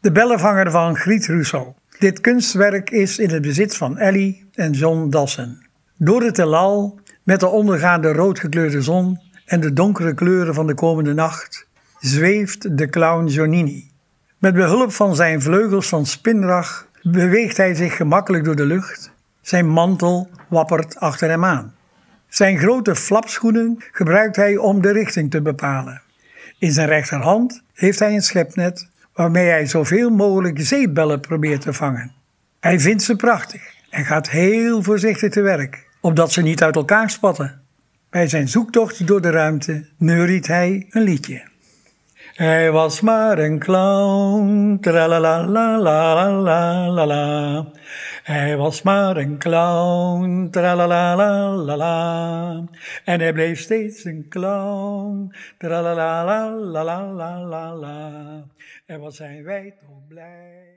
De bellenvanger van Griet Rousseau. Dit kunstwerk is in het bezit van Ellie en John Dassen. Door het heelal, met de ondergaande roodgekleurde zon en de donkere kleuren van de komende nacht, zweeft de clown Jonini. Met behulp van zijn vleugels van spinrag beweegt hij zich gemakkelijk door de lucht. Zijn mantel wappert achter hem aan. Zijn grote flapschoenen gebruikt hij om de richting te bepalen. In zijn rechterhand heeft hij een schepnet waarmee hij zoveel mogelijk zeebellen probeert te vangen. Hij vindt ze prachtig en gaat heel voorzichtig te werk, opdat ze niet uit elkaar spatten. Bij zijn zoektocht door de ruimte neuriet hij een liedje. Hij was maar een clown, tralalalalalalala. Hij was maar een clown, tralalalala. En hij bleef steeds een clown, tralalalalalalala. En wat zijn wij toch blij.